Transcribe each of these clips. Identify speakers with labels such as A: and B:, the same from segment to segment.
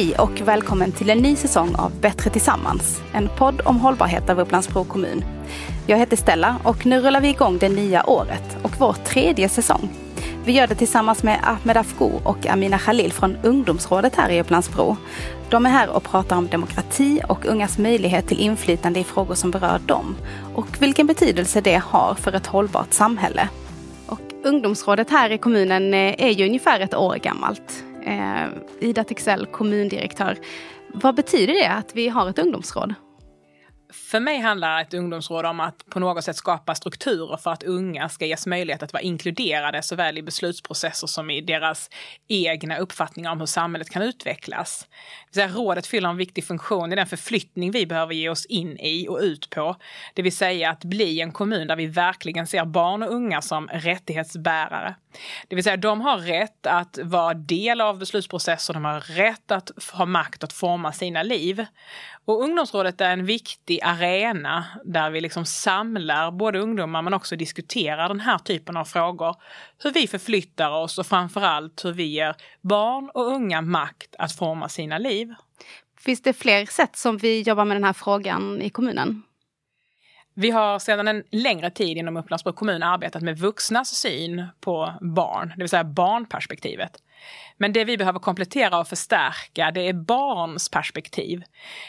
A: Hej och välkommen till en ny säsong av Bättre tillsammans. En podd om hållbarhet av Upplands-Bro kommun. Jag heter Stella och nu rullar vi igång det nya året och vår tredje säsong. Vi gör det tillsammans med Ahmed Afgo och Amina Khalil från ungdomsrådet här i Upplands-Bro. De är här och pratar om demokrati och ungas möjlighet till inflytande i frågor som berör dem och vilken betydelse det har för ett hållbart samhälle. Och ungdomsrådet här i kommunen eh, är ju ungefär ett år gammalt. Eh, Ida Texell, kommundirektör. Vad betyder det att vi har ett ungdomsråd?
B: För mig handlar ett ungdomsråd om att på något sätt skapa strukturer för att unga ska ges möjlighet att vara inkluderade såväl i beslutsprocesser som i deras egna uppfattningar om hur samhället kan utvecklas. Det rådet fyller en viktig funktion i den förflyttning vi behöver ge oss in i och ut på. Det vill säga att bli en kommun där vi verkligen ser barn och unga som rättighetsbärare. Det vill säga de har rätt att vara del av beslutsprocesser, de har rätt att ha makt att forma sina liv. Och ungdomsrådet är en viktig arena där vi liksom samlar både ungdomar men också diskuterar den här typen av frågor. Hur vi förflyttar oss och framförallt hur vi ger barn och unga makt att forma sina liv.
A: Finns det fler sätt som vi jobbar med den här frågan i kommunen?
B: Vi har sedan en längre tid inom Upplands kommun arbetat med vuxnas syn på barn, det vill säga barnperspektivet. Men det vi behöver komplettera och förstärka det är barns perspektiv.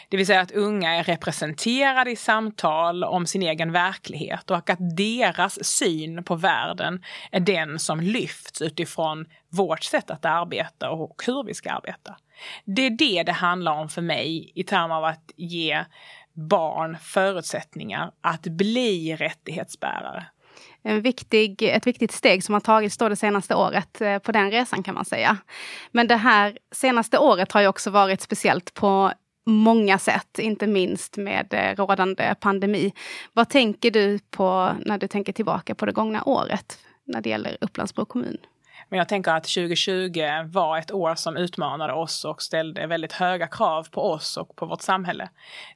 B: Det vill säga att unga är representerade i samtal om sin egen verklighet och att deras syn på världen är den som lyfts utifrån vårt sätt att arbeta och hur vi ska arbeta. Det är det det handlar om för mig i termer av att ge barn förutsättningar att bli rättighetsbärare.
A: En viktig, ett viktigt steg som har tagits då det senaste året eh, på den resan kan man säga. Men det här senaste året har ju också varit speciellt på många sätt, inte minst med eh, rådande pandemi. Vad tänker du på när du tänker tillbaka på det gångna året när det gäller Upplands-Bro kommun?
B: Men jag tänker att 2020 var ett år som utmanade oss och ställde väldigt höga krav på oss och på vårt samhälle.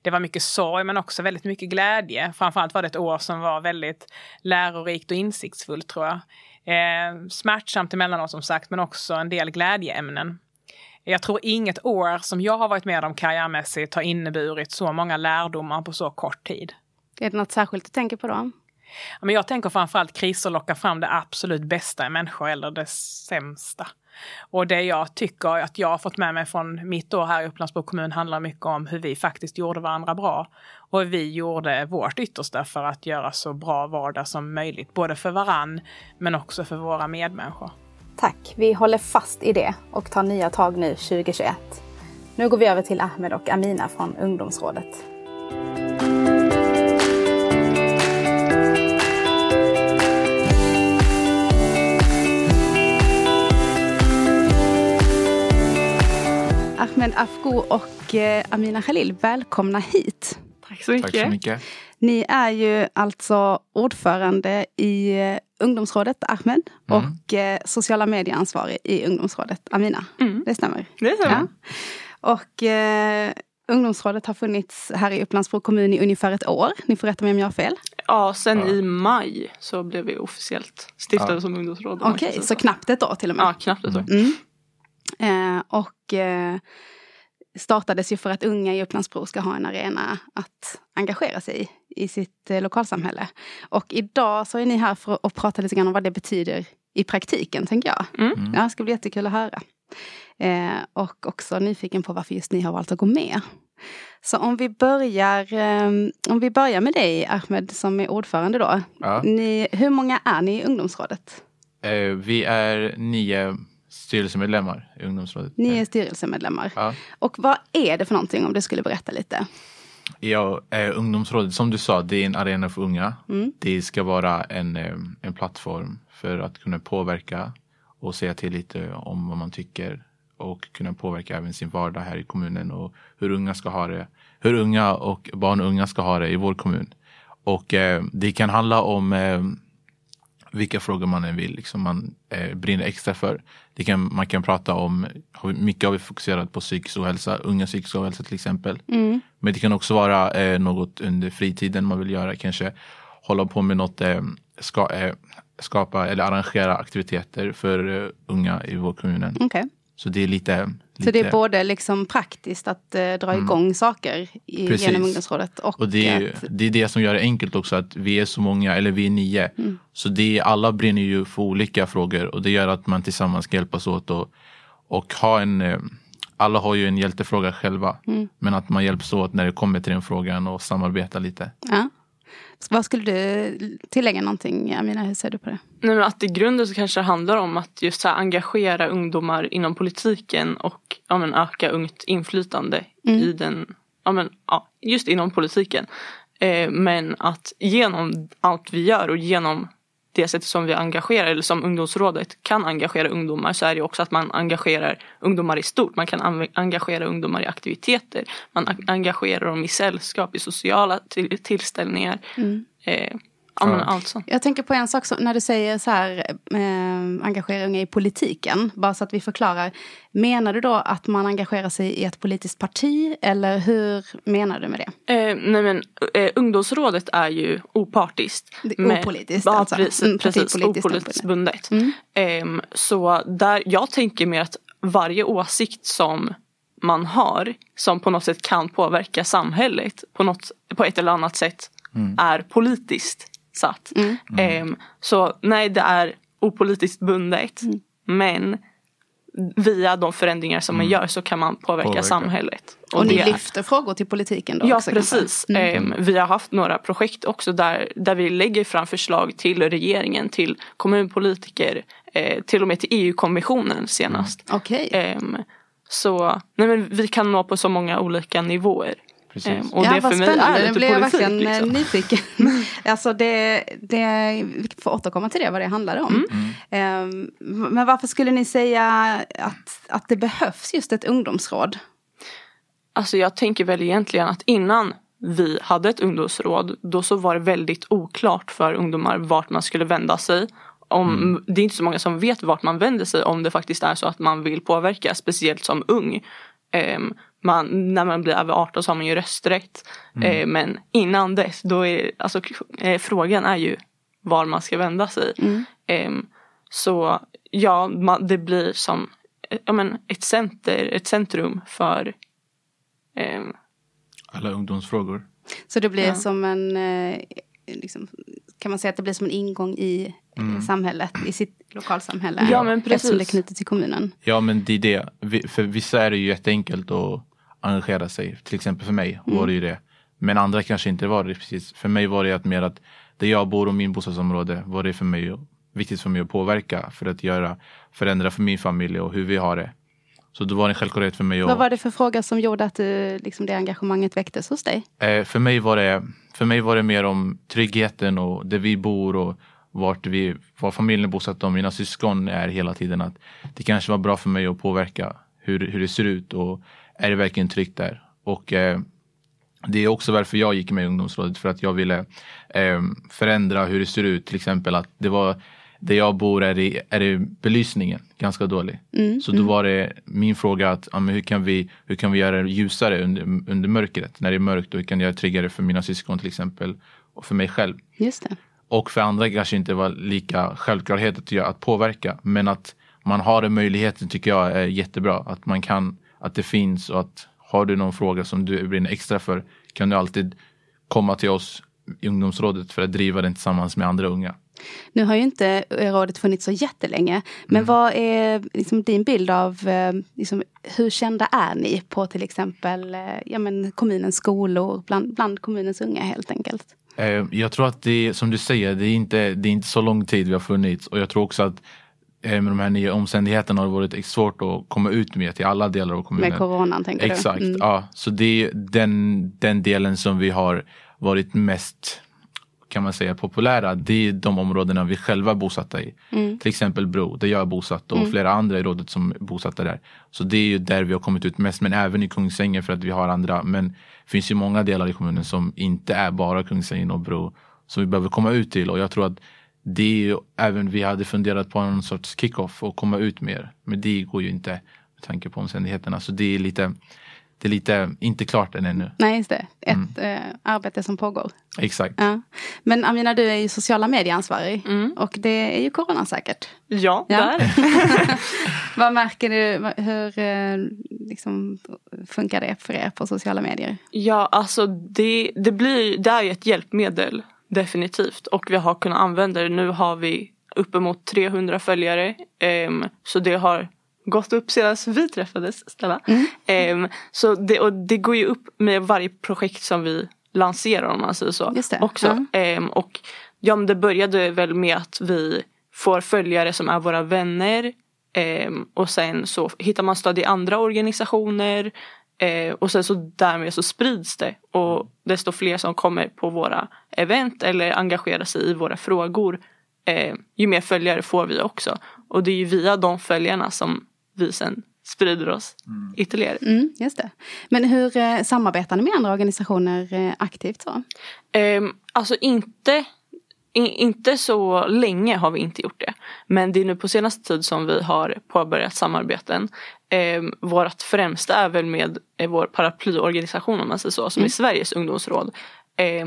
B: Det var mycket sorg men också väldigt mycket glädje. Framförallt var det ett år som var väldigt lärorikt och insiktsfullt tror jag. Eh, smärtsamt emellanåt som sagt men också en del glädjeämnen. Jag tror inget år som jag har varit med om karriärmässigt har inneburit så många lärdomar på så kort tid.
A: Är det något särskilt du tänker på då?
B: Men jag tänker framförallt kriser lockar fram det absolut bästa i människor eller det sämsta. Och det jag tycker att jag har fått med mig från mitt år här i Upplandsbro kommun handlar mycket om hur vi faktiskt gjorde varandra bra. Och vi gjorde vårt yttersta för att göra så bra vardag som möjligt, både för varann men också för våra medmänniskor.
A: Tack, vi håller fast i det och tar nya tag nu 2021. Nu går vi över till Ahmed och Amina från ungdomsrådet. Ahmed Afgo och eh, Amina Khalil, välkomna hit.
C: Tack så mycket. Tack så mycket.
A: Ni är ju alltså ordförande i eh, ungdomsrådet, Ahmed, mm. och eh, sociala medieansvarig i ungdomsrådet, Amina. Mm. Det stämmer?
C: Det stämmer.
A: Ja. Och eh, ungdomsrådet har funnits här i Upplands-Bro kommun i ungefär ett år. Ni får rätta mig om jag har fel.
C: Ja, sen ja. i maj så blev vi officiellt stiftade ja. som ungdomsråd.
A: Okej, okay, så knappt ett år till och med?
C: Ja, knappt ett år.
A: Mm. Eh, och eh, startades ju för att unga i Upplandsbro ska ha en arena att engagera sig i, i sitt eh, lokalsamhälle. Och idag så är ni här för att prata lite grann om vad det betyder i praktiken, tänker jag. Mm. mm. Ja, det ska bli jättekul att höra. Eh, och också nyfiken på varför just ni har valt att gå med. Så om vi börjar, eh, om vi börjar med dig Ahmed som är ordförande då. Ja. Ni, hur många är ni i ungdomsrådet?
D: Eh, vi är nio styrelsemedlemmar i ungdomsrådet.
A: Ni är styrelsemedlemmar. Ja. Och vad är det för någonting om du skulle berätta lite?
D: Ja, eh, ungdomsrådet som du sa, det är en arena för unga. Mm. Det ska vara en, eh, en plattform för att kunna påverka och säga till lite om vad man tycker och kunna påverka även sin vardag här i kommunen och hur unga ska ha det. Hur unga och barn och unga ska ha det i vår kommun. Och eh, det kan handla om eh, vilka frågor man än vill, liksom man eh, brinner extra för. Det kan, man kan prata om, mycket har vi fokuserat på psykisk ohälsa, unga psykisk ohälsa till exempel. Mm. Men det kan också vara eh, något under fritiden man vill göra, kanske hålla på med något, eh, ska, eh, skapa eller arrangera aktiviteter för eh, unga i vår kommun.
A: Okay.
D: Så det är lite... lite
A: Så det är både liksom praktiskt att eh, dra igång saker i,
D: Precis.
A: genom ungdomsrådet och,
D: Och det är,
A: att,
D: det är det som gör det enkelt också att vi är så många, eller vi är nio. Så det är, alla brinner ju för olika frågor och det gör att man tillsammans ska hjälpas åt och, och ha en eh, alla har ju en hjältefråga själva. Men att man hjälps åt när det kommer till den frågan och samarbetar lite.
A: ja. Vad skulle du tillägga någonting, Amina? Hur ser du på det?
C: Nej, men att i grunden så kanske det handlar om att just så här engagera ungdomar inom politiken och ja, men öka ungt inflytande i den, ja, men, ja, just inom politiken. Eh, men att genom allt vi gör och genom det sättet som vi engagerar eller som ungdomsrådet kan engagera ungdomar så är det också att man engagerar ungdomar i stort. Man kan engagera ungdomar i aktiviteter. Man engagerar dem i sällskap, i sociala till- tillställningar. Eh, ja, men
D: Ja.
C: allt sånt.
A: Jag tänker på en sak som, när du säger så här, eh, engagera unga i politiken. Bara så att vi förklarar. Menar du då att man engagerar sig i ett politiskt parti? Eller hur menar du med det?
C: Eh, nej men eh, ungdomsrådet är ju opartiskt. Men-
A: opolitiskt
C: ja,
A: alltså.
C: Precis,
A: Mm,
C: precis opolitiskt
A: bundet.
C: bundet. Ehm, så där, jag tänker mer att varje åsikt som man har som på något sätt kan påverka samhället på, något, på ett eller annat sätt är politiskt satt. Ehm, så nej, det är opolitiskt bundet. Men via de förändringar som man gör så kan man påverka,
D: Påverka.
C: samhället.
A: Och, ni
C: det är-
A: lyfter frågor till politiken då
C: Ja
A: också?
C: precis. Ehm, vi har haft några projekt också där, där vi lägger fram förslag till regeringen, till kommunpolitiker, eh, till och med till EU-kommissionen senast.
A: Okej.
C: Ehm, så nej men vi kan nå på så många olika nivåer.
D: Precis.
C: Ehm, och
A: ja,
C: det
A: vad
C: för mig
A: spännande.
C: är
A: Nu blir jag verkligen eh,
C: Liksom.
A: nyfiken. alltså det, det, vi får återkomma till det, vad det handlar om.
C: Mm.
A: Ehm, men varför skulle ni säga att, att det behövs just ett ungdomsråd?
C: Alltså jag tänker väl egentligen att innan vi hade ett ungdomsråd då så var det väldigt oklart för ungdomar vart man skulle vända sig. Om, Det är inte så många som vet vart man vänder sig om det faktiskt är så att man vill påverka, speciellt som ung. Ehm, man, när man blir över 18 så har man ju rösträtt. Ehm, men innan dess, då är alltså, eh, frågan är ju var man ska vända sig. Ehm, så ja, man, det blir som eh, ja, men ett center, ett centrum för ehm,
D: Alla ungdomsfrågor.
A: Så det blir
C: Ja.
A: som en, eh, liksom, kan man säga att det blir som en ingång i eh, samhället, i sitt lokalsamhälle.
C: Ja, men
A: Eftersom det är
C: precis.
A: knutet till kommunen.
D: Ja men det är det. För vissa är det ju jätteenkelt att engagera sig. Till exempel för mig var det ju det. Men andra kanske inte var det precis. För mig var det att mer att där jag bor och min bostadsområde var det för mig viktigt för mig att påverka för att göra förändra för min familj och hur vi har det. Så då var det en självklarhet för mig
A: Vad
D: att
A: var det för fråga som gjorde att du, liksom, det engagemanget väcktes hos dig?
D: Eh, för, mig var det, för mig var det mer om tryggheten och där vi bor och vart, vi, var familjen är bosatt och mina syskon är hela tiden att det kanske var bra för mig att påverka hur, hur det ser ut och är det verkligen tryggt där. Och eh, det är också varför jag gick med i ungdomsrådet för att jag ville eh, förändra hur det ser ut. Till exempel att det var där jag bor är det, är det belysningen ganska dålig. så då var det min fråga att ja, hur, kan vi, hur kan vi göra det ljusare under, under mörkret? När det är mörkt och hur kan jag göra det tryggare för mina syskon till exempel och för mig själv.
A: Just det.
D: Och för andra kanske inte var lika självklarhet att, att påverka. Men att man har den möjligheten tycker jag är jättebra. Att man kan, att det finns och att har du någon fråga som du brinner extra för kan du alltid komma till oss i ungdomsrådet för att driva den tillsammans med andra unga.
A: Nu har ju inte rådet funnits så jättelänge. Men vad är liksom din bild av eh, liksom, hur kända är ni på till exempel eh, ja, men kommunens skolor, bland, bland kommunens unga helt enkelt?
D: Eh, Jag tror att det som du säger, det är inte, det är inte så lång tid vi har funnits och jag tror också att eh, med de här nya omständigheterna har det varit svårt att komma ut med till alla delar av kommunen.
A: Med coronan tänker
D: Exakt,
A: du? Mm.
D: ja. Så det är den, den delen som vi har varit mest kan man säga populära. Det är de områdena vi själva är bosatta i.
A: Mm.
D: Till exempel Bro, där jag är bosatt och flera andra i rådet som är bosatta där. Så det är ju där vi har kommit ut mest. Men även i Kungsängen för att vi har andra. Men det finns ju många delar i kommunen som inte är bara Kungsängen och Bro. Som vi behöver komma ut till och jag tror att det är ju, även vi hade funderat på någon sorts kick-off och komma ut mer. Men det går ju inte med tanke på omständigheterna. Så det är lite det är lite, inte klart än ännu.
A: Nej, just det. Ett mm. eh, arbete som pågår.
D: Exakt.
A: Ja. Men Amina, du är ju sociala medieansvarig mm. och det är ju coronasäkert.
C: Ja, ja. där.
A: Vad märker du, hur eh, liksom, funkar det för er på sociala medier?
C: Ja, alltså det, det, blir, det är ju ett hjälpmedel definitivt och vi har kunnat använda det. Nu har vi uppemot 300 följare. Um, så det har gått upp sedan vi träffades Stella. Mm. Um, så det, och det går ju upp med varje projekt som vi lanserar om man säger så. Också. Mm. Um, och ja, men det började väl med att vi får följare som är våra vänner. Um, och sen så hittar man stöd i andra organisationer. Uh, och sen så därmed så sprids det. Och desto fler som kommer på våra event eller engagerar sig i våra frågor. Uh, ju mer följare får vi också. Och det är ju via de följarna som vi sen sprider oss mm. ytterligare.
A: Mm, just det. Men hur eh, samarbetar ni med andra organisationer eh, aktivt? Så?
C: Eh, alltså inte, in, inte så länge har vi inte gjort det. Men det är nu på senaste tid som vi har påbörjat samarbeten. Eh, vårt främsta är väl med eh, vår paraplyorganisation om man säger så, som mm. är Sveriges ungdomsråd. Eh,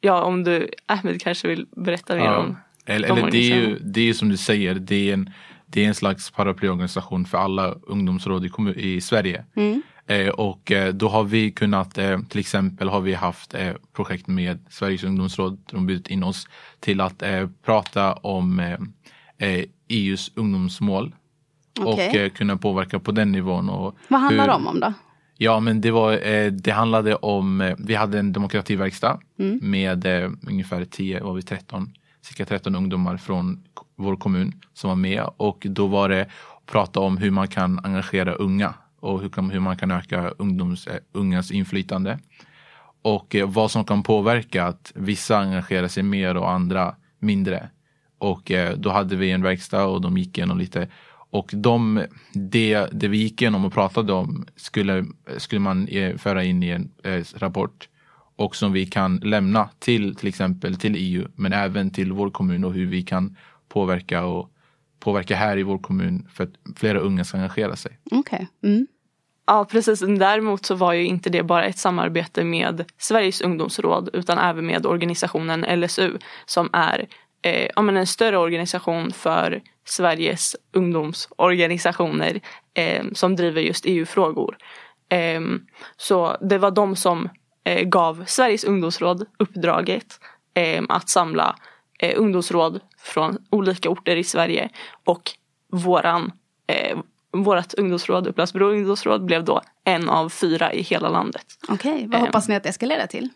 C: ja, om du, Ahmed kanske vill berätta mer ja. om
D: eller, eller det är ju det är som du säger, det är en det är en slags paraplyorganisation för alla ungdomsråd i, i Sverige. Mm. Eh, och eh, då har vi kunnat, eh, till exempel har vi haft eh, projekt med Sveriges ungdomsråd, de bjudit in oss till att eh, prata om EUs eh, e ungdomsmål. Okay. Och kunna påverka på den nivån. Och
A: Vad handlar hur, de om då?
D: Ja men det var, det handlade om, vi hade en demokrativerkstad mm. med ungefär 10, var vi 13, cirka 13 ungdomar från vår kommun som var med och då var det att prata om hur man kan engagera unga och hur, hur man kan öka ungdoms, eh, ungas inflytande. Och eh, vad som kan påverka att vissa engagerar sig mer och andra mindre. Och eh, då hade vi en verkstad och de gick igenom lite och de, det, det vi gick igenom och pratade om skulle, skulle man föra in i en rapport och som vi kan lämna till till exempel till EU men även till vår kommun och hur vi kan påverka och påverka här i vår kommun för att flera unga ska engagera sig.
A: Okay. Mm.
C: Ja precis, däremot så var ju inte det bara ett samarbete med Sveriges ungdomsråd utan även med organisationen LSU som är eh, ja, men en större organisation för Sveriges ungdomsorganisationer eh, som driver just EU-frågor. Eh, så det var de som eh, gav Sveriges ungdomsråd uppdraget eh, att samla eh, ungdomsråd från olika orter i Sverige och våran eh, Vårat ungdomsråd, Upplands-Bro ungdomsråd, blev då en av fyra i hela landet.
A: Okej, okay, vad hoppas ni att det ska leda till?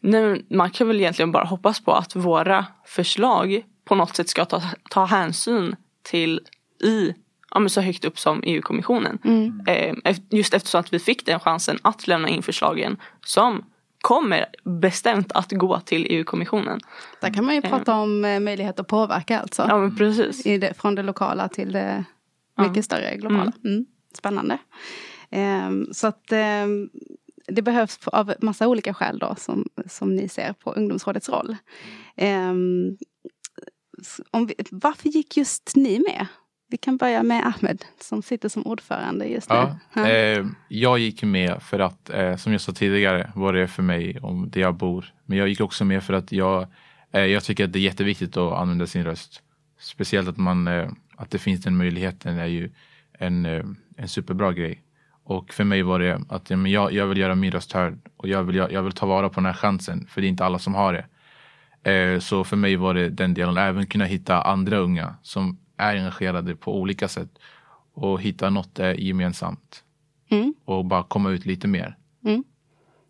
C: Nu, man kan väl egentligen bara hoppas på att våra förslag på något sätt ska ta, ta hänsyn till i ja, men så högt upp som EU-kommissionen. Mm. Eh, just eftersom att vi fick den chansen att lämna in förslagen som kommer bestämt att gå till EU-kommissionen.
A: Där kan man ju prata om eh, möjlighet att påverka alltså.
C: Ja men precis.
A: Det, från det lokala till det mycket ja. större globala. Mm. Mm. Spännande. Um, så att um, det behövs av massa olika skäl då som, som ni ser på ungdomsrådets roll. Um, vi, varför gick just ni med? Vi kan börja med Ahmed som sitter som ordförande just nu.
D: Ja, eh, jag gick med för att, eh, som jag sa tidigare, vad det är för mig om där jag bor. Men jag gick också med för att jag, eh, jag tycker att det är jätteviktigt att använda sin röst. Speciellt att, man, eh, att det finns den möjligheten är ju en, eh, en superbra grej. Och för mig var det att jag, jag vill göra min röst hörd och jag vill, jag, jag vill ta vara på den här chansen för det är inte alla som har det. Eh, så för mig var det den delen, även kunna hitta andra unga som är engagerade på olika sätt och hitta något gemensamt. Mm. Och bara komma ut lite mer. Mm.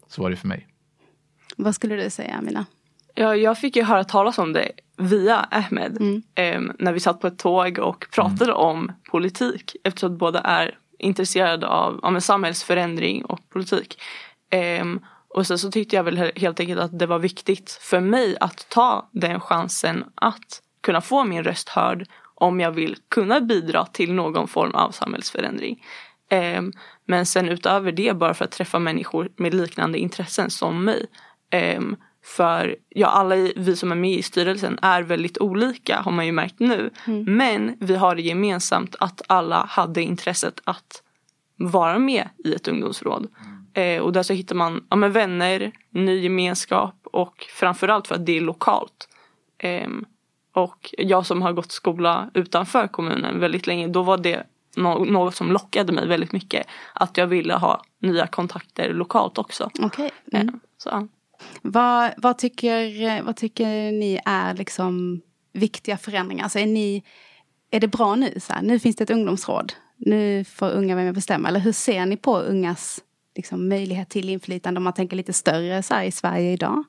D: Så var det för mig.
A: Vad skulle du säga Amina?
C: Ja, jag fick ju höra talas om det via Ahmed mm. eh, när vi satt på ett tåg och pratade mm. om politik eftersom båda är intresserade av ja, samhällsförändring och politik. Eh, och sen så tyckte jag väl helt enkelt att det var viktigt för mig att ta den chansen att kunna få min röst hörd om jag vill kunna bidra till någon form av samhällsförändring. Eh, men sen utöver det bara för att träffa människor med liknande intressen som mig. Eh, för ja, alla vi som är med i styrelsen är väldigt olika har man ju märkt nu. Mm. Men vi har det gemensamt att alla hade intresset att vara med i ett ungdomsråd. Eh, och där så hittar man ja, vänner, ny gemenskap och framförallt för att det är lokalt. Och jag som har gått skola utanför kommunen väldigt länge, då var det något som lockade mig väldigt mycket. Att jag ville ha nya kontakter lokalt också.
A: Okay. Mm.
C: Eh, så.
A: Vad, vad, tycker, vad tycker ni är liksom viktiga förändringar? Alltså är, ni, är det bra nu? Så här, nu finns det ett ungdomsråd. Nu får unga vara med och bestämma. Eller hur ser ni på ungas liksom, möjlighet till inflytande om man tänker lite större så här, i Sverige idag?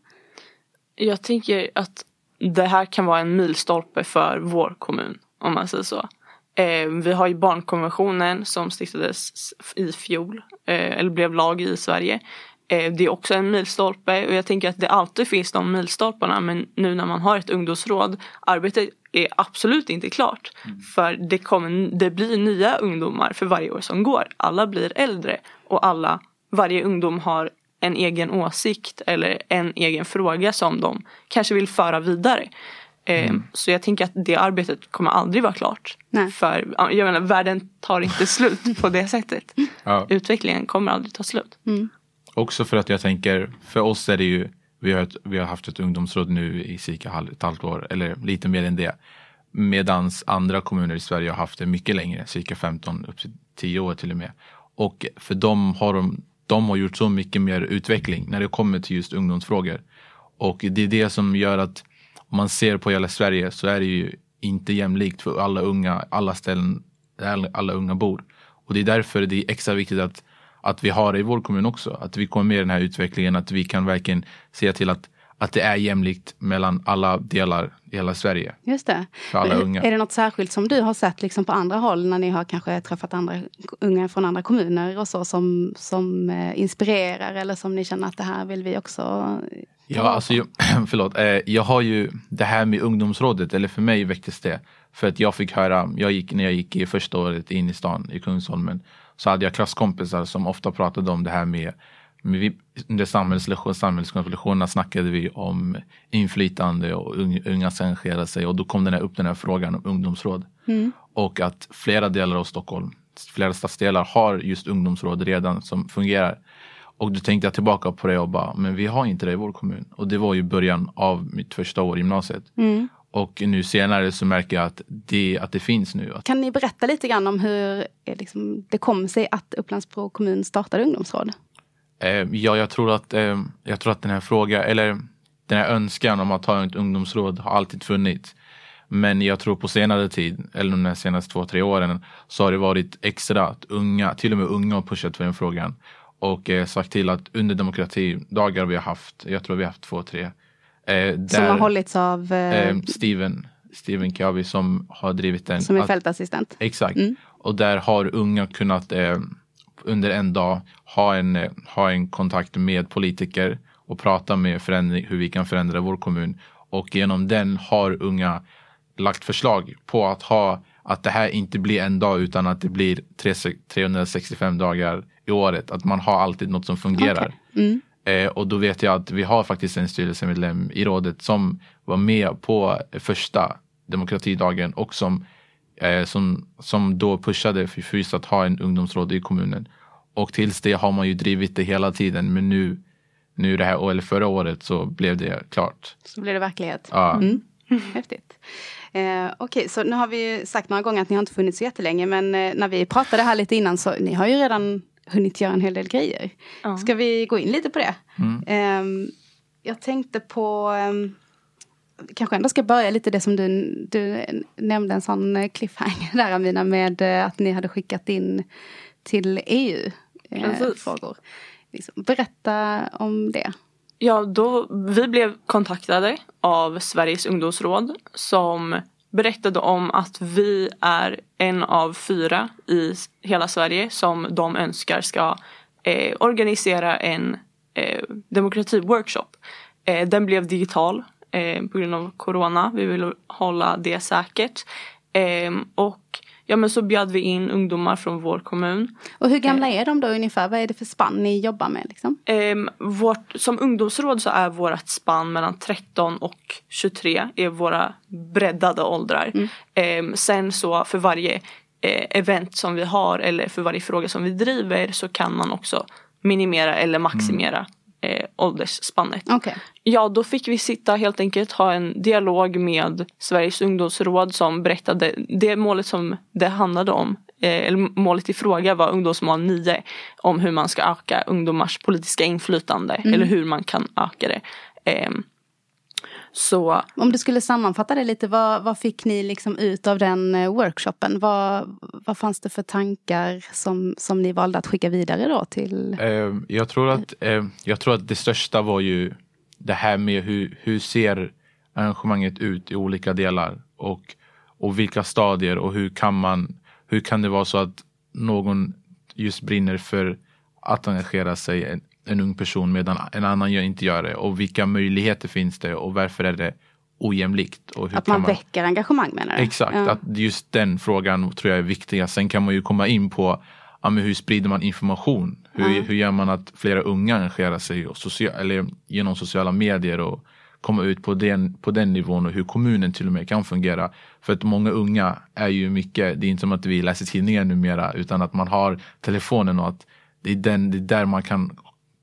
C: Jag tänker att det här kan vara en milstolpe för vår kommun om man säger så. Eh, vi har ju barnkonventionen som stiftades i fjol, eh, eller blev lag i Sverige. Eh, det är också en milstolpe och jag tänker att det alltid finns de milstolparna men nu när man har ett ungdomsråd, arbetet är absolut inte klart. Mm. För det, kommer, det blir nya ungdomar för varje år som går. Alla blir äldre och alla, varje ungdom har en egen åsikt eller en egen fråga som de kanske vill föra vidare. Eh, mm. Så jag tänker att det arbetet kommer aldrig vara klart. Nej. För jag menar, världen tar inte slut på det sättet. Ja. Utvecklingen kommer aldrig ta slut. Mm.
D: Också för att jag tänker, för oss är det ju, vi har, ett, vi har haft ett ungdomsråd nu i cirka ett halvt år, eller lite mer än det. Medans andra kommuner i Sverige har haft det mycket längre, cirka 15 upp till 10 år till och med. Och för dem har de, de har gjort så mycket mer utveckling när det kommer till just ungdomsfrågor. Och det är det som gör att om man ser på hela Sverige så är det ju inte jämlikt för alla unga, alla ställen där alla unga bor. Och det är därför det är extra viktigt att att vi har det i vår kommun också. Att vi kommer med i den här utvecklingen, att vi kan verkligen se till att, att det är jämlikt mellan alla delar i hela Sverige.
A: Just det.
D: För alla unga.
A: Är det något särskilt som du har sett liksom på andra håll när ni har kanske träffat andra unga från andra kommuner och så som, som eh, inspirerar eller som ni känner att det här vill vi också
D: Ja, alltså, jag, förlåt. Eh, jag har ju det här med ungdomsrådet, eller för mig väcktes det. För att jag fick höra, jag gick, när jag gick i första året in i stan i Kungsholmen så hade jag klasskompisar som ofta pratade om det här med, med vi, under samhällskunskapslektionerna snackade vi om inflytande och unga ska engagera sig och då kom den här, upp den här frågan om ungdomsråd. Mm. Och att flera delar av Stockholm, flera stadsdelar har just ungdomsråd redan som fungerar. Och då tänkte jag tillbaka på det och bara, men vi har inte det i vår kommun. Och det var ju början av mitt första år i gymnasiet. Mm. Och nu senare så märker jag att det, att det finns nu.
A: Kan ni berätta lite grann om hur eh, liksom, det kom sig att Upplandsbro kommun startade ungdomsråd?
D: Eh, ja, jag tror, att, eh, jag tror att den här frågan, eller den här önskan om att ha ett ungdomsråd har alltid funnits. Men jag tror på senare tid, eller de senaste två, tre åren, så har det varit extra att unga, till och med unga har pushat för den frågan. Och eh, sagt till att under demokratidagar vi har haft, jag tror vi har haft två, tre,
A: Eh, där, som har hållits av eh,
D: eh, Steven, Steven Kavi som har drivit den.
A: Som är fältassistent.
D: Exakt. Mm. Och där har unga kunnat eh, under en dag ha en, ha en kontakt med politiker och prata med förändring, hur vi kan förändra vår kommun. Och genom den har unga lagt förslag på att ha att det här inte blir en dag utan att det blir 365 dagar i året. Att man har alltid något som fungerar. Okay. Mm. Eh, och då vet jag att vi har faktiskt en styrelsemedlem i rådet som var med på första demokratidagen och som, eh, som, som då pushade för FUS att ha en ungdomsråd i kommunen. Och tills det har man ju drivit det hela tiden men nu, nu det här, eller förra året så blev det klart.
A: Så blev det verklighet.
D: Ja. Mm.
A: Häftigt. Eh, Okej, okay, så nu har vi sagt några gånger att ni har inte funnits så jättelänge men eh, när vi pratade här lite innan så ni har ju redan hunnit göra en hel del grejer. Ja. Ska vi gå in lite på det? Mm. Um, jag tänkte på um, kanske ändå ska börja lite det som du, du nämnde en sån cliffhanger där Amina med uh, att ni hade skickat in till EU-frågor. Uh, liksom, berätta om det.
C: Ja, då, vi blev kontaktade av Sveriges ungdomsråd som berättade om att vi är en av fyra i hela Sverige som de önskar ska eh, organisera en eh, demokratiworkshop. Eh, den blev digital eh, på grund av corona. Vi vill hålla det säkert. Eh, och ja men så bjöd vi in ungdomar från vår kommun.
A: Och hur gamla eh. är de då ungefär? Vad är det för spann ni jobbar med? Liksom?
C: Eh, vårt, som ungdomsråd så är vårt spann mellan 13 och 23 är våra breddade åldrar. Mm. Eh, sen så för varje eh, event som vi har eller för varje fråga som vi driver så kan man också minimera eller maximera eh, åldersspannet.
A: Okej.
C: Ja, då fick vi sitta helt enkelt ha en dialog med Sveriges ungdomsråd som berättade det målet som det handlade om. Eh, eller målet i fråga var ungdomsmål 9 om hur man ska öka ungdomars politiska inflytande eller hur man kan öka det. Ehm, så
A: Om du skulle sammanfatta det lite, vad, vad fick ni liksom ut av den eh, workshopen? Vad, vad fanns det för tankar som, som ni valde att skicka vidare då till?
D: Eh, jag, tror att, eh, jag tror att det största var ju det här med hur, hur ser arrangemanget ut i olika delar och, och vilka stadier och hur kan man hur kan det vara så att någon just brinner för att engagera sig en, ung person medan en annan inte gör det och vilka möjligheter finns det och varför är det ojämlikt? Och hur
A: Att
D: kan
A: man väcker engagemang menar du?
D: Exakt,
A: Ja.
D: att just den frågan tror jag är viktig. Sen kan man ju komma in på ja, men hur sprider man information? Hur,
A: Ja.
D: hur gör man att flera unga engagerar sig och socia- eller genom sociala medier och komma ut på den, på den nivån och hur kommunen till och med kan fungera. För att många unga är ju mycket, det är inte som att vi läser tidningar numera utan att man har telefonen och att det är, den, det är där man kan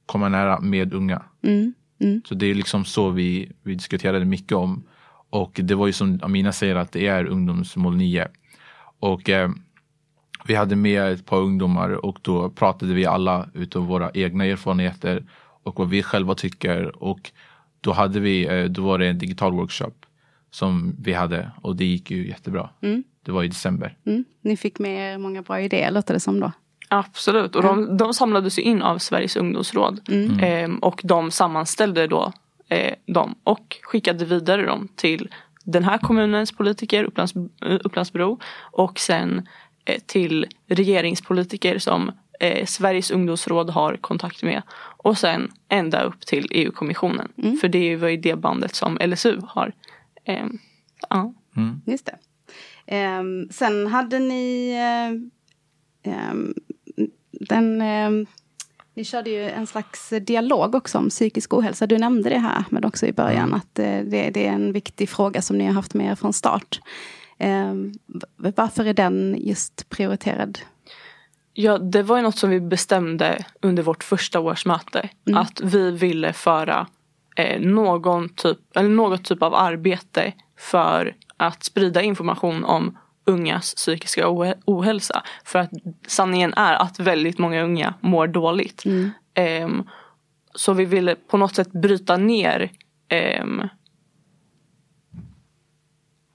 D: komma nära med unga.
A: Mm. Mm.
D: Så det är liksom så vi, vi diskuterade mycket om. Och det var ju som Amina säger att det är ungdomsmål 9. Och eh, vi hade med ett par ungdomar och då pratade vi alla utav våra egna erfarenheter och vad vi själva tycker. Och då hade vi, eh, då var det en digital workshop som vi hade och det gick ju jättebra.
A: Mm.
D: Det var i december.
A: Mm. Ni fick med er många bra idéer låter det som då.
C: Absolut, och de, de samlades ju in av Sveriges ungdomsråd.
A: Mm.
C: Ehm, och de sammanställde då eh, dem och skickade vidare dem till den här kommunens politiker, Upplands, eh, Upplandsbro. Och sen eh, till regeringspolitiker som eh, Sveriges ungdomsråd har kontakt med. Och sen ända upp till EU-kommissionen.
A: Mm.
C: För det var ju det bandet som LSU har. Ehm, ja.
A: Just det. Ehm, sen hade ni den, ehm, ni körde ju en slags dialog också om psykisk ohälsa. Du nämnde det här men också i början att eh, det, det är en viktig fråga som ni har haft med er från start. Ehm, varför är den just prioriterad?
C: Ja, det var ju något som vi bestämde under vårt första årsmöte.
A: Mm.
C: Att vi ville föra eh, någon typ, eller något typ av arbete för att sprida information om ungas psykiska ohälsa. För att sanningen är att väldigt många unga mår dåligt.
A: Mm.
C: Ehm, så vi ville på något sätt bryta ner ehm,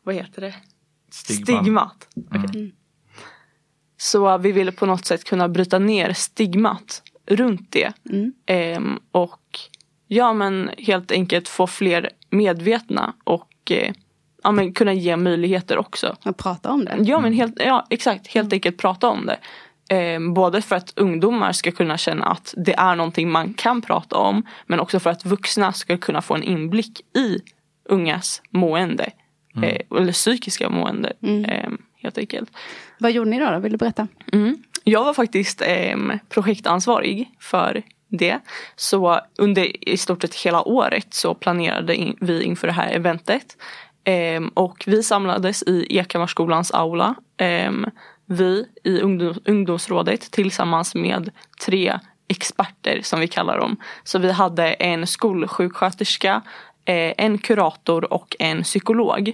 C: vad heter det?
D: Stigman.
C: Stigmat. Okej. Så vi ville på något sätt kunna bryta ner stigmat runt det.
A: Mm.
C: Ehm, och ja men helt enkelt få fler medvetna och eh, ja, men kunna ge möjligheter också.
A: Och prata om det.
C: Ja men helt, ja, exakt, helt enkelt prata om det. Ehm, både för att ungdomar ska kunna känna att det är någonting man kan prata om. Men också för att vuxna ska kunna få en inblick i ungas mående. Eh, eller psykiska mående. ehm, helt enkelt.
A: Vad gjorde ni då? då? Vill du berätta?
C: Mm. Jag var faktiskt eh, projektansvarig för det. Så under i stort sett hela året så planerade in, vi inför det här eventet. Ehm, och vi samlades i Ekammarskolans aula. Ehm, vi i ungdom, ungdomsrådet tillsammans med tre experter som vi kallar dem. Så vi hade en skolsjuksköterska, eh, en kurator och en psykolog.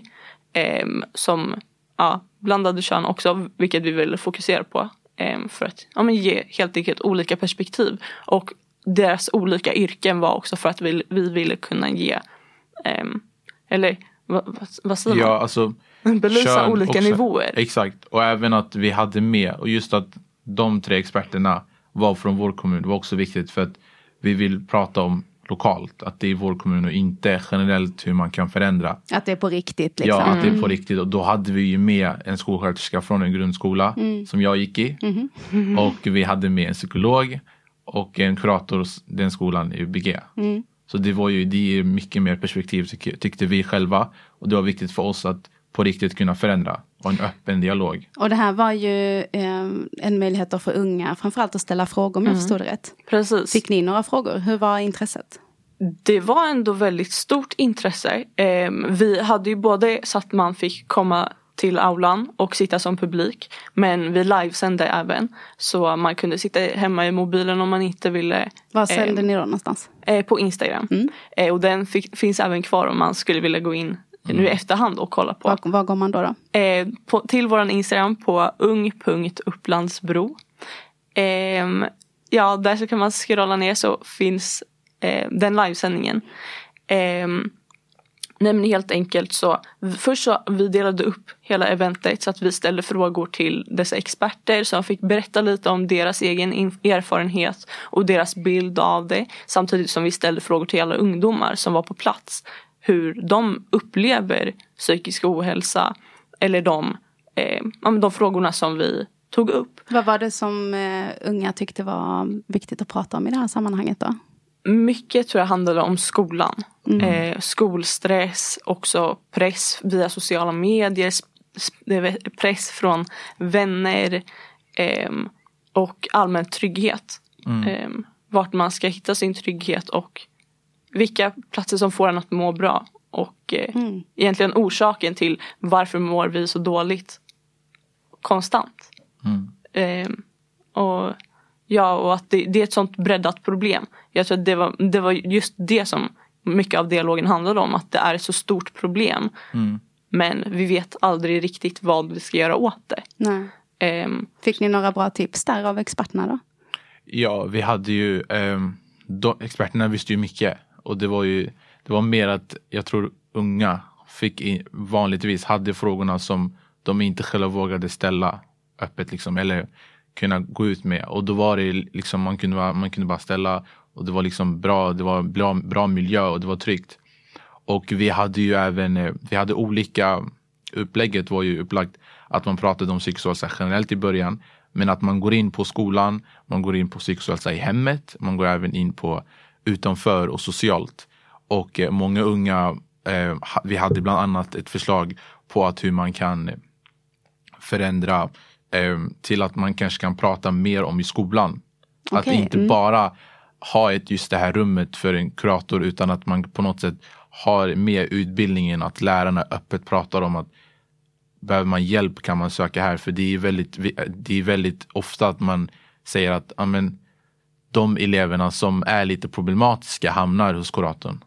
C: Eh, som ja, blandade kön också, vilket vi ville fokusera på. Eh, för att ja, men ge helt enkelt olika perspektiv. Och deras olika yrken var också för att vi, vi ville kunna ge, ehm, eller vad, vad, vad säger
D: Ja, alltså
C: man? Belysa
D: kön
C: olika
D: också.
C: nivåer.
D: Exakt, och även att vi hade med och just att de tre experterna var från vår kommun var också viktigt för att vi vill prata om lokalt, att det är vår kommun och inte generellt hur man kan förändra.
A: Att det är på riktigt liksom.
D: Ja, att det är på riktigt och då hade vi ju med en skolsköterska från en grundskola som jag gick i och vi hade med en psykolog och en kurator den skolan i UBG. Så det var ju det är mycket mer perspektiv tyck- tyckte vi själva och det var viktigt för oss att på riktigt kunna förändra och en öppen dialog.
A: Och det här var ju eh, en möjlighet då för unga framförallt att ställa frågor om jag förstod det rätt.
C: Precis.
A: Fick ni några frågor? Hur var intresset?
C: Det var ändå väldigt stort intresse. Ehm, vi hade ju både så att man fick komma till aulan och sitta som publik. Men vi livesände även. Så man kunde sitta hemma i mobilen om man inte ville.
A: Var sände eh, ni då någonstans?
C: Eh, på Instagram. Mm. Eh, och den fick, finns även kvar om man skulle vilja gå in mm. nu i efterhand och kolla på.
A: Var, var går man då? då?
C: Eh, på, till våran Instagram på ung.upplandsbro. Ehm, ja, där så kan man scrolla ner så finns eh, den livesändningen. Nej men helt enkelt så, först så vi delade upp hela eventet så att vi ställde frågor till dessa experter som fick berätta lite om deras egen erfarenhet och deras bild av det. Samtidigt som vi ställde frågor till alla ungdomar som var på plats. Hur de upplever psykisk ohälsa eller de, eh, de frågorna som vi tog upp.
A: Vad var det som eh, unga tyckte var viktigt att prata om i det här sammanhanget då?
C: Mycket tror jag handlade om skolan. Mm. Eh, skolstress, också press via sociala medier, press från vänner eh, och allmän trygghet. Mm. Eh, vart man ska hitta sin trygghet och vilka platser som får en att må bra. Och eh, mm. egentligen orsaken till varför mår vi så dåligt konstant. Mm. Ehm, och Ja, och att det, det, är ett sånt breddat problem. Jag tror att det var, det var just det som mycket av dialogen handlade om. Att det är ett så stort problem. Mm. Men vi vet aldrig riktigt vad vi ska göra åt det.
A: Um, Fick ni några bra tips där av experterna då?
D: Ja, vi hade ju um, de, experterna visste ju mycket. Och det var ju det var mer att jag tror unga fick in, vanligtvis hade frågorna som de inte själva vågade ställa öppet liksom. Eller kunna gå ut med. Och då var det liksom, man kunde, man kunde bara ställa och det var liksom bra, det var bra, bra miljö och det var tryggt. Och vi hade ju även, eh, vi hade olika, upplägget var ju upplagt att man pratade om psykisk generellt i början. Men att man går in på skolan, man går in på psykisk i hemmet, man går även in på utanför och socialt. Och eh, många unga, eh, vi hade bland annat ett förslag på att hur man kan förändra eh, till att man kanske kan prata mer om i skolan. Okay. Att inte mm. bara ha ett, just det här rummet för en kurator utan att man på något sätt har med utbildningen att lärarna öppet pratar om att behöver man hjälp kan man söka här. För det är väldigt, det är väldigt ofta att man säger att amen, de eleverna som är lite problematiska hamnar hos kuratorn.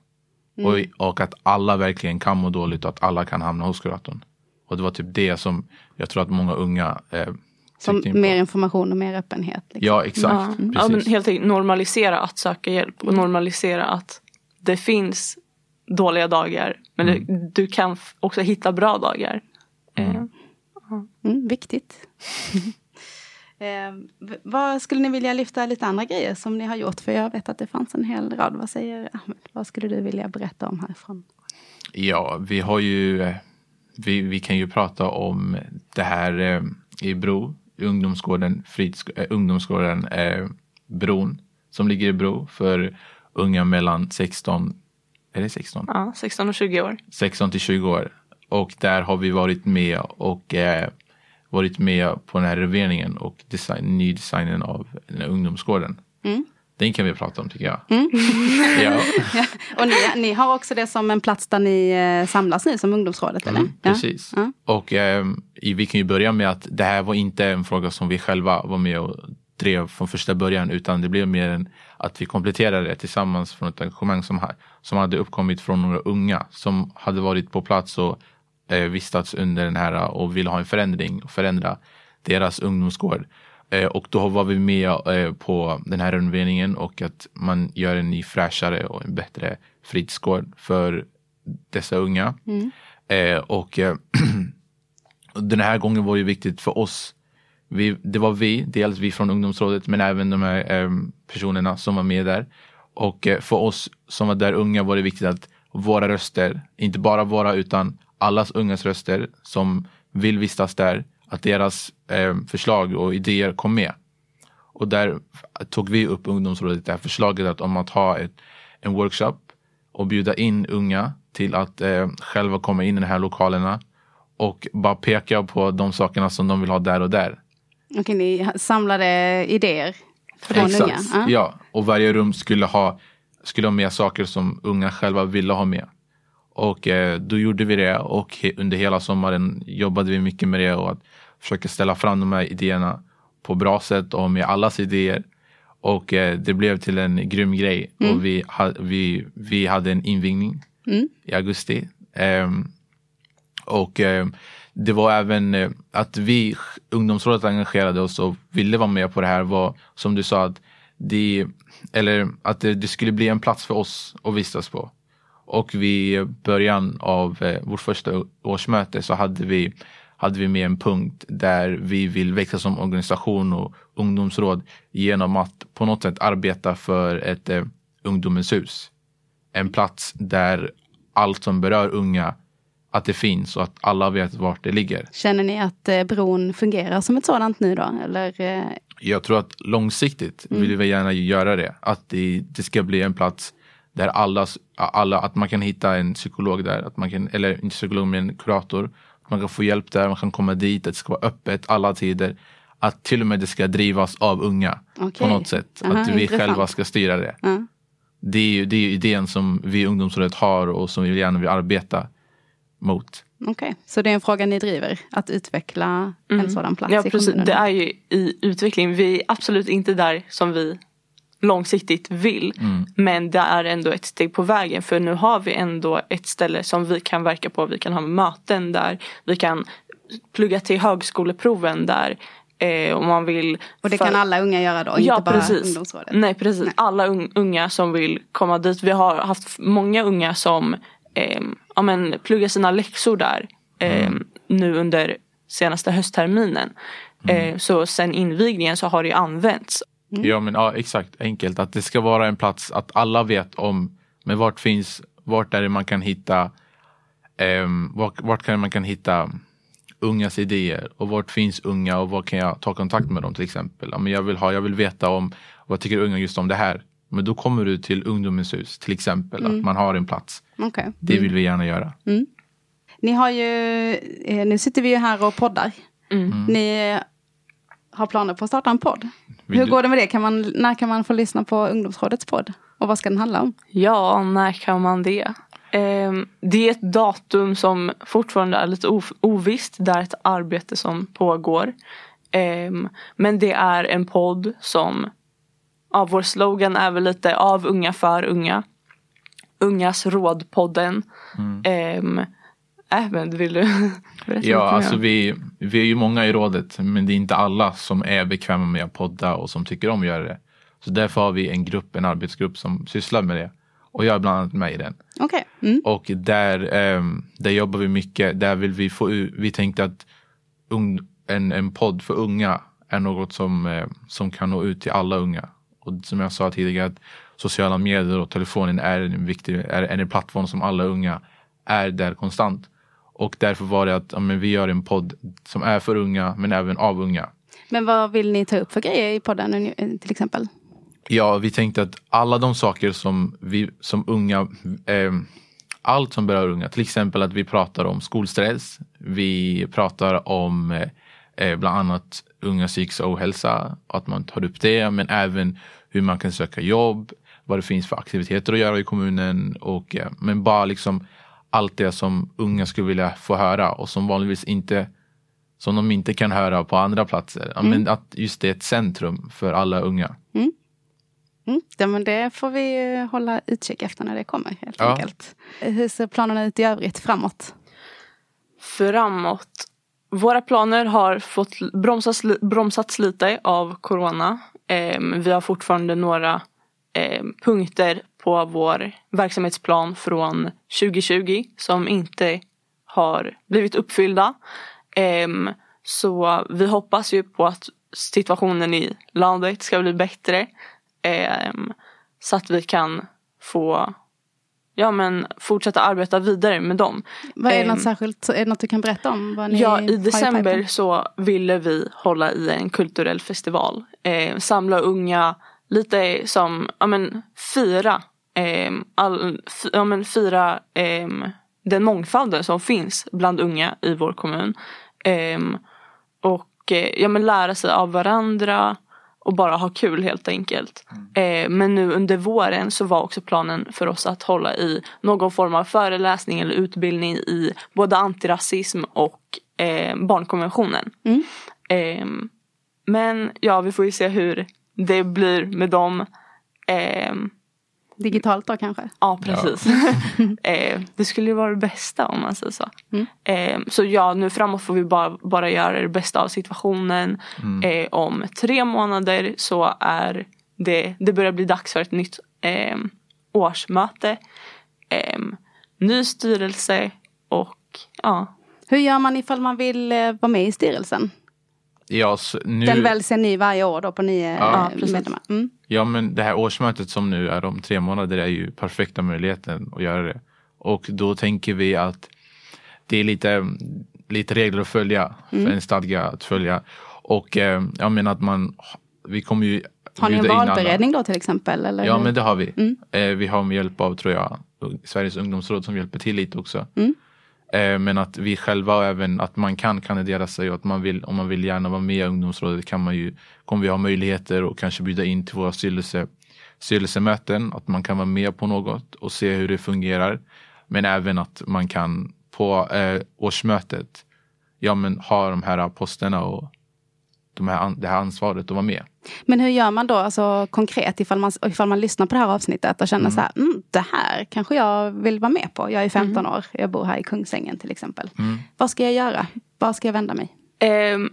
D: Mm. Och, och, att alla verkligen kan må dåligt och att alla kan hamna hos kuratorn. Och det var typ det som jag tror att många unga eh,
A: Som mer information och mer öppenhet.
D: Liksom. Ja exakt. Ja.
C: Mm. ja. men helt enkelt normalisera att söka hjälp och normalisera att det finns dåliga dagar. Men mm. du, du, kan också hitta bra dagar.
A: Mm. Eh. Mm, viktigt. eh, vad skulle ni vilja lyfta lite andra grejer som ni har gjort? För jag vet att det fanns en hel rad. Vad säger Ahmed? Vad skulle du vilja berätta om härifrån?
D: Ja, vi har ju eh, vi, vi kan ju prata om det här eh, i Bro, ungdomsgården, frids, eh, ungdomsgården eh, Bron som ligger i Bro för unga mellan 16, är det 16?
C: Ja, 16 och 20 år.
D: 16 till 20 år. Och där har vi varit med och eh, varit med på den här renoveringen och design, nydesignen av den här ungdomsgården. Mm. Den kan vi prata om tycker jag. Mm.
A: ja. ja. Och ni, ni, har också det som en plats där ni eh, samlas nu som ungdomsrådet? Eller? Mm,
D: precis. Ja. Och eh, vi kan ju börja med att det här var inte en fråga som vi själva var med och drev från första början utan det blev mer än att vi kompletterade det tillsammans från ett engagemang som, som hade uppkommit från några unga som hade varit på plats och eh, vistats under den här och ville ha en förändring och förändra deras ungdomsgård. Eh, och då var vi med eh, på den här renoveringen och att man gör en ny fräschare och en bättre fritidsgård för dessa unga. Mm. Eh, och den här gången var det viktigt för oss. Vi, det var vi, dels vi från ungdomsrådet men även de här personerna som var med där. Och för oss som var där unga var det viktigt att våra röster, inte bara våra utan allas ungas röster som vill vistas där att deras eh, förslag och idéer kom med. Och där tog vi upp ungdomsrådet det här förslaget att om att ha ett, en workshop och bjuda in unga till att eh, själva komma in i de här lokalerna och bara peka på de sakerna som de vill ha där och där.
A: Okej, ni samlade idéer
D: från Exakt. unga? Ah. Ja, och varje rum skulle ha, skulle ha med saker som unga själva ville ha med. Och eh, då gjorde vi det och he- under hela sommaren jobbade vi mycket med det och att försöka ställa fram de här idéerna på bra sätt och med allas idéer. Och eh, det blev till en grym grej och vi, ha, vi, vi hade en invigning i augusti. Ehm, och eh, det var även eh, att vi, ungdomsrådet engagerade oss och ville vara med på det här var som du sa att det, eller att det, det skulle bli en plats för oss att vistas på. Och vid början av eh, vårt första årsmöte så hade vi, hade vi med en punkt där vi vill växa som organisation och ungdomsråd genom att på något sätt arbeta för ett eh, ungdomens hus. En plats där allt som berör unga, att det finns och att alla vet vart det ligger.
A: Känner ni att eh, bron fungerar som ett sådant nu då? Eller, eh,
D: Jag tror att långsiktigt vill vi gärna göra det. Att det, det ska bli en plats där alla, alla, att man kan hitta en psykolog där, att man kan, eller inte psykolog men en kurator. Man kan få hjälp där, man kan komma dit, att det ska vara öppet alla tider. Att till och med det ska drivas av unga på
A: Okej.
D: något sätt.
A: Aha,
D: att vi
A: intressant.
D: själva ska styra det.
A: Ja.
D: Det är ju det är ju idén som vi i ungdomsrådet har och som vi gärna vill arbeta mot.
A: Okej, så det är en fråga ni driver, att utveckla en sådan plats
C: Ja
A: i
C: precis,
A: kommunen?
C: det är ju i utveckling. Vi är absolut inte där som vi långsiktigt vill. Men det är ändå ett steg på vägen för nu har vi ändå ett ställe som vi kan verka på. Vi kan ha möten där, vi kan plugga till högskoleproven där. Eh, om man vill.
A: Och det
C: för-
A: kan alla unga göra då,
C: Ja
A: inte bara
C: precis.
A: ungdomsrådet?
C: Nej precis. Alla un- unga som vill komma dit. Vi har haft många unga som ehm, ja, men, pluggar sina läxor där. ehm, Nu under senaste höstterminen. Eh, så sen invigningen så har det ju använts.
D: Ja men ja, exakt, enkelt. Att det ska vara en plats att alla vet om. Men vart finns, vart är det man kan hitta, ehm, vart, vart kan man kan hitta ungas idéer och vart finns unga och var kan jag ta kontakt med dem till exempel. Ja, men jag, vill ha, jag vill veta om vad tycker unga just om det här. Men då kommer du till ungdomens hus till exempel, att man har en plats.
A: Okej.
D: Det vill vi gärna göra.
A: Ni har ju, eh, nu sitter vi ju här och poddar. Ni har planer på att starta en podd. Hur går det med det? Kan man, när kan man få lyssna på Ungdomsrådets podd? Och vad ska den handla om?
C: Ja, när kan man det? Ehm, det är ett datum som fortfarande är lite ov- ovisst. Det är ett arbete som pågår. Ehm, men det är en podd som, ja, vår slogan är väl lite av unga för unga. Ungas rådpodden. Ehm, även, vill du
D: Ja, alltså vi, vi är ju många i rådet, men det är inte alla som är bekväma med att podda och som tycker om att göra det. Så därför har vi en grupp, en arbetsgrupp som sysslar med det. Och jag är bland annat med i den.
A: Okej. Mm.
D: Och där, ehm, där jobbar vi mycket. Där vill vi få ut, vi tänkte att ung, en, en podd för unga är något som, eh, som kan nå ut till alla unga. Och som jag sa tidigare, att sociala medier och telefonen är en viktig, är en plattform som alla unga är där konstant. Och därför var det att ja, men vi gör en podd som är för unga men även av unga.
A: Men vad vill ni ta upp för grejer i podden eh, till exempel?
D: Ja, vi tänkte att alla de saker som vi som unga, eh, allt som berör unga, till exempel att vi pratar om skolstress, vi pratar om eh, eh, bland annat unga psykisk ohälsa, att man tar upp det, men även hur man kan söka jobb, vad det finns för aktiviteter att göra i kommunen och eh, men bara liksom allt det som unga skulle vilja få höra och som vanligtvis inte som de inte kan höra på andra platser. Ja, Men att just det är ett centrum för alla unga.
A: Mm. Ja, men det får vi hålla utkik efter när det kommer helt
D: Ja.
A: enkelt. Hur ser planerna ut i övrigt framåt?
C: framåt. Våra planer har fått bromsas, li- bromsats lite av corona. Ehm, vi har fortfarande några ehm, punkter på vår verksamhetsplan från 2020 som inte har blivit uppfyllda. Ehm, så vi hoppas ju på att situationen i landet ska bli bättre. ehm, så att vi kan få ja, men fortsätta arbeta vidare med dem.
A: Vad är det
C: Ehm,
A: något särskilt, är det något du kan berätta om?
C: Ja, i december så ville vi hålla i en kulturell festival. Eh, samla unga, lite som, ja men fira, eh, all, f- ja, men fira eh, den mångfalden som finns bland unga i vår kommun. Eh, och ja men lära sig av varandra och bara ha kul helt enkelt. Eh, men nu under våren så var också planen för oss att hålla i någon form av föreläsning eller utbildning i både antirasism och eh, barnkonventionen.
A: Mm.
C: Eh, men ja, vi får ju se hur det blir med dem. Eh,
A: Digitalt då kanske?
C: Ja, precis. eh, det skulle ju vara det bästa om man säger så.
A: Mm.
C: Eh, så ja, nu framåt får vi bara, bara göra det bästa av situationen. Eh, om tre månader så är det, det börjar bli dags för ett nytt eh, årsmöte. Eh, ny styrelse och ja.
A: Hur gör man ifall man vill eh, vara med i styrelsen?
D: Ja, nu,
A: Den väljs en ny varje år då på nio
D: Ja,
A: eh, medlemmar. Mm.
D: ja, men det här årsmötet som nu är om tre månader är ju perfekta möjligheten att göra det. Och då tänker vi att det är lite, lite regler att följa,
A: Mm.
D: för en stadga att följa. Och eh, jag menar att man, vi kommer ju
A: Har ni en valberedning då till exempel? Eller?
D: Ja men det har vi.
A: Mm.
D: Eh, vi har med hjälp av, tror jag, Sveriges ungdomsråd som hjälper till lite också.
A: Mm.
D: Eh, men att vi själva och även att man kan kandidera sig och att man vill, om man vill gärna vara med i ungdomsrådet kan man ju, kommer vi ha möjligheter och kanske bjuda in till våra styrelse, styrelsemöten, att man kan vara med på något och se hur det fungerar. Men även att man kan på eh, årsmötet ja, men ha de här posterna och de här, det här ansvaret att vara med.
A: Men hur gör man då alltså, konkret ifall man, ifall man lyssnar på det här avsnittet och känner så här, mm, det här kanske jag vill vara med på. Jag är 15 år, jag bor här i Kungsängen till exempel. Vad ska jag göra? Var ska jag vända mig?
C: Ehm,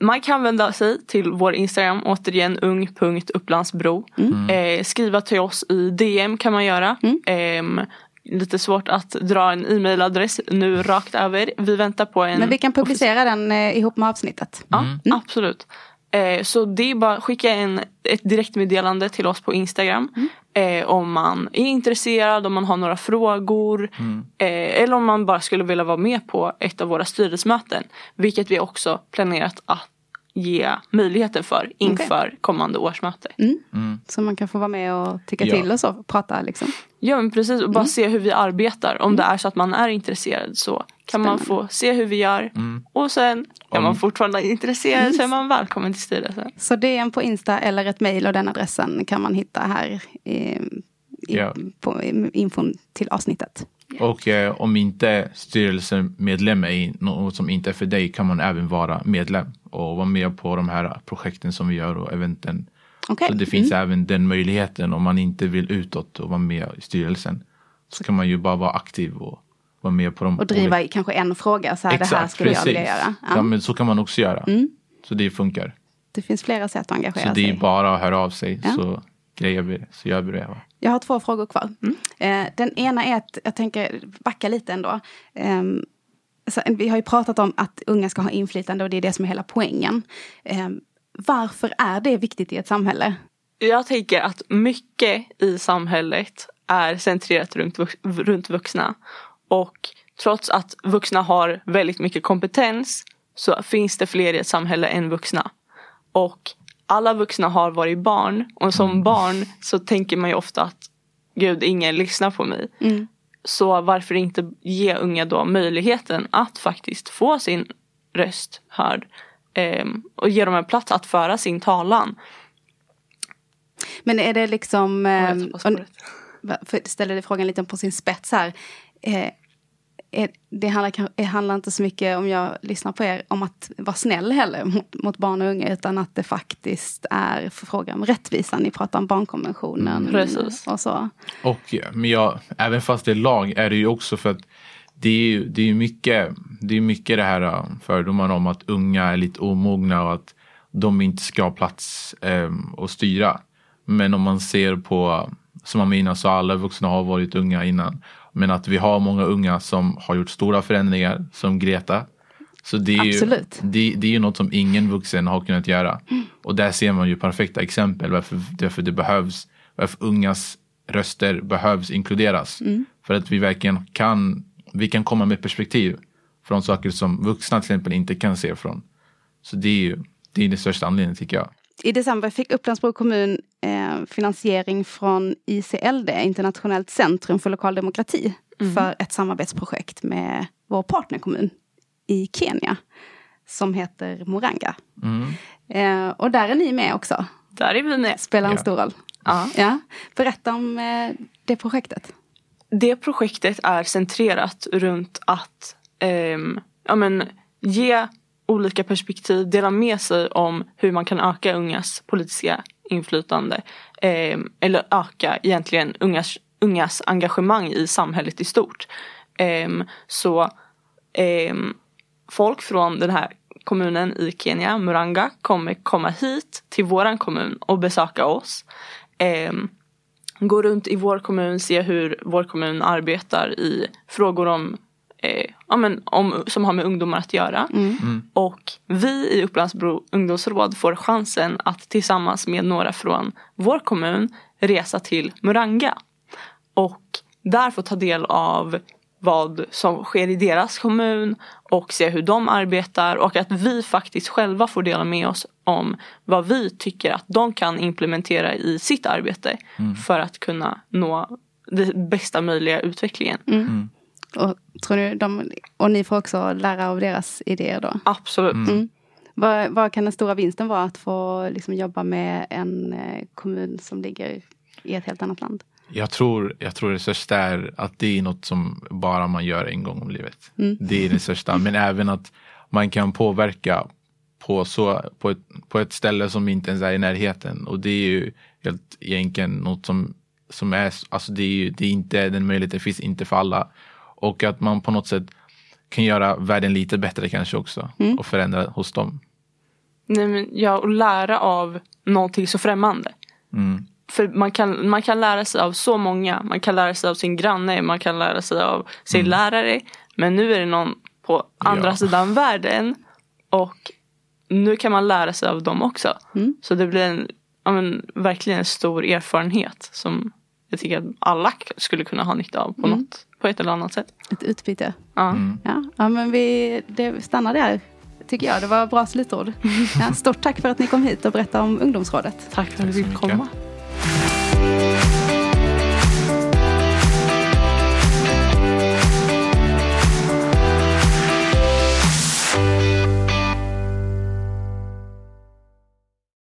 C: man kan vända sig till vår Instagram, återigen ung.upplandsbro. Eh, skriva till oss i DM kan man göra. Ehm, lite svårt att dra en e-mailadress nu rakt över. Vi väntar på en
A: Men vi kan publicera den eh, ihop med avsnittet.
C: Ja, absolut. Eh, så det är bara att skicka en, ett direktmeddelande till oss på Instagram. Eh, om man är intresserad, om man har några frågor. Eh, eller om man bara skulle vilja vara med på ett av våra styrelsemöten. Vilket vi också planerat att ge möjligheter för inför kommande årsmöte.
A: Så man kan få vara med och tycka
D: Ja.
A: till och så, prata liksom.
C: Ja men precis och bara se hur vi arbetar. Om det är så att man är intresserad så kan man få se hur vi gör. Och sen är
D: Om-
C: man fortfarande intresserad så är man välkommen till styrelsen.
A: Så DM på Insta eller ett mejl och den adressen kan man hitta här i, i,
D: Ja.
A: på infon till avsnittet.
D: Och eh, om inte styrelsemedlem är i något som inte är för dig kan man även vara medlem och vara med på de här projekten som vi gör och eventen.
A: Okej.
D: Så det finns även den möjligheten om man inte vill utåt och vara med i styrelsen. Så kan man ju bara vara aktiv och vara med på de
A: Och driva i kanske en fråga, så här, det här skulle jag vilja göra.
D: Ja.
A: Ja. Mm.
D: men så kan man också göra. Så det funkar.
A: Det finns flera sätt att engagera
D: Så det är
A: sig.
D: bara att höra av sig
A: Ja.
D: så grejer vi det. Så gör vi det. Va?
A: Jag har två frågor kvar. Eh, den ena är att jag tänker backa lite ändå. Ehm, så vi har ju pratat om att unga ska ha inflytande och det är det som är hela poängen. Ehm, varför är det viktigt i ett samhälle?
C: Jag tänker att mycket i samhället är centrerat runt, runt vuxna. Och trots att vuxna har väldigt mycket kompetens så finns det fler i ett samhälle än vuxna. Och alla vuxna har varit barn och som barn så tänker man ju ofta att gud, ingen lyssnar på mig. Så varför inte ge unga då möjligheten att faktiskt få sin röst hörd ehm, och ge dem en plats att föra sin talan.
A: Men är det liksom...
C: spåret.
A: och- ställer det frågan lite på sin spets här. Eh, det handlar, det handlar inte så mycket, om jag lyssnar på er, om att vara snäll heller mot, mot barn och unga. Utan att det faktiskt är fråga om rättvisa. Ni pratar om barnkonventionen.
C: Precis.
A: Och så.
D: Och men jag, även fast det är lag är det ju också för att det är ju det är mycket, det är mycket det här eh, fördomarna om att unga är lite omogna och att de inte ska ha plats eh, att styra. Men om man ser på, som Amina sa, alla vuxna har varit unga innan. Men att vi har många unga som har gjort stora förändringar, som Greta. Så det är, ju, det, det är ju något som ingen vuxen har kunnat göra. Och där ser man ju perfekta exempel varför, varför det behövs, varför ungas röster behövs inkluderas. För att vi verkligen kan, vi kan komma med perspektiv från saker som vuxna till exempel inte kan se från. Så det är ju det är den största anledningen tycker jag.
A: I december fick Upplandsbro kommun eh, finansiering från ICLD, Internationellt centrum för lokal demokrati, för ett samarbetsprojekt med vår partnerkommun i Kenya, som heter Moranga. Eh, och där är ni med också.
C: Där är vi med.
A: spelar en
D: Ja.
A: stor roll.
C: Ja.
A: Ja. Berätta om eh, det projektet.
C: Det projektet är centrerat runt att ehm, ja, men, ge olika perspektiv, dela med sig om hur man kan öka ungas politiska inflytande. eh, eller öka egentligen ungas, ungas engagemang i samhället i stort. Eh, så eh, folk från den här kommunen i Kenya, Muranga, kommer komma hit till våran kommun och besöka oss. Ehm, gå runt i vår kommun, se hur vår kommun arbetar i frågor om, eh, ja, men, om, som har med ungdomar att göra. Och vi i Upplandsbro ungdomsråd får chansen att tillsammans med några från vår kommun resa till Muranga. Och där få ta del av vad som sker i deras kommun och se hur de arbetar och att vi faktiskt själva får dela med oss om vad vi tycker att de kan implementera i sitt arbete för att kunna nå den bästa möjliga utvecklingen.
A: Och, tror ni de, och ni får också lära av deras idéer då?
C: Absolut.
A: Mm. Vad, vad kan den stora vinsten vara att få liksom, jobba med en eh, kommun som ligger i ett helt annat land?
D: Jag tror, jag tror det största är att det är något som bara man gör en gång om livet. Det är det största. Men även att man kan påverka på, så, på, ett, på ett ställe som inte ens är i närheten. Och det är ju helt egentligen något som, som är, alltså det är ju det är inte, den möjligheten finns inte för alla. Och att man på något sätt kan göra världen lite bättre kanske också. Och förändra hos dem.
C: Nej, men, ja, och lära av någonting så främmande.
D: Mm.
C: För man kan, man kan lära sig av så många. Man kan lära sig av sin granne, man kan lära sig av sin lärare. Men nu är det någon på andra
D: Ja.
C: sidan världen. Och nu kan man lära sig av dem också. Så det blir en, ja, men, verkligen en stor erfarenhet som jag tycker att alla skulle kunna ha nytta av på mm. något, på ett eller annat sätt.
A: Ett utbyte.
C: Ja, mm.
A: ja. ja men vi det stannar där tycker jag. Det var bra slutord. Ja, stort tack för att ni kom hit och berättade om ungdomsrådet.
C: Tack för att du fick komma.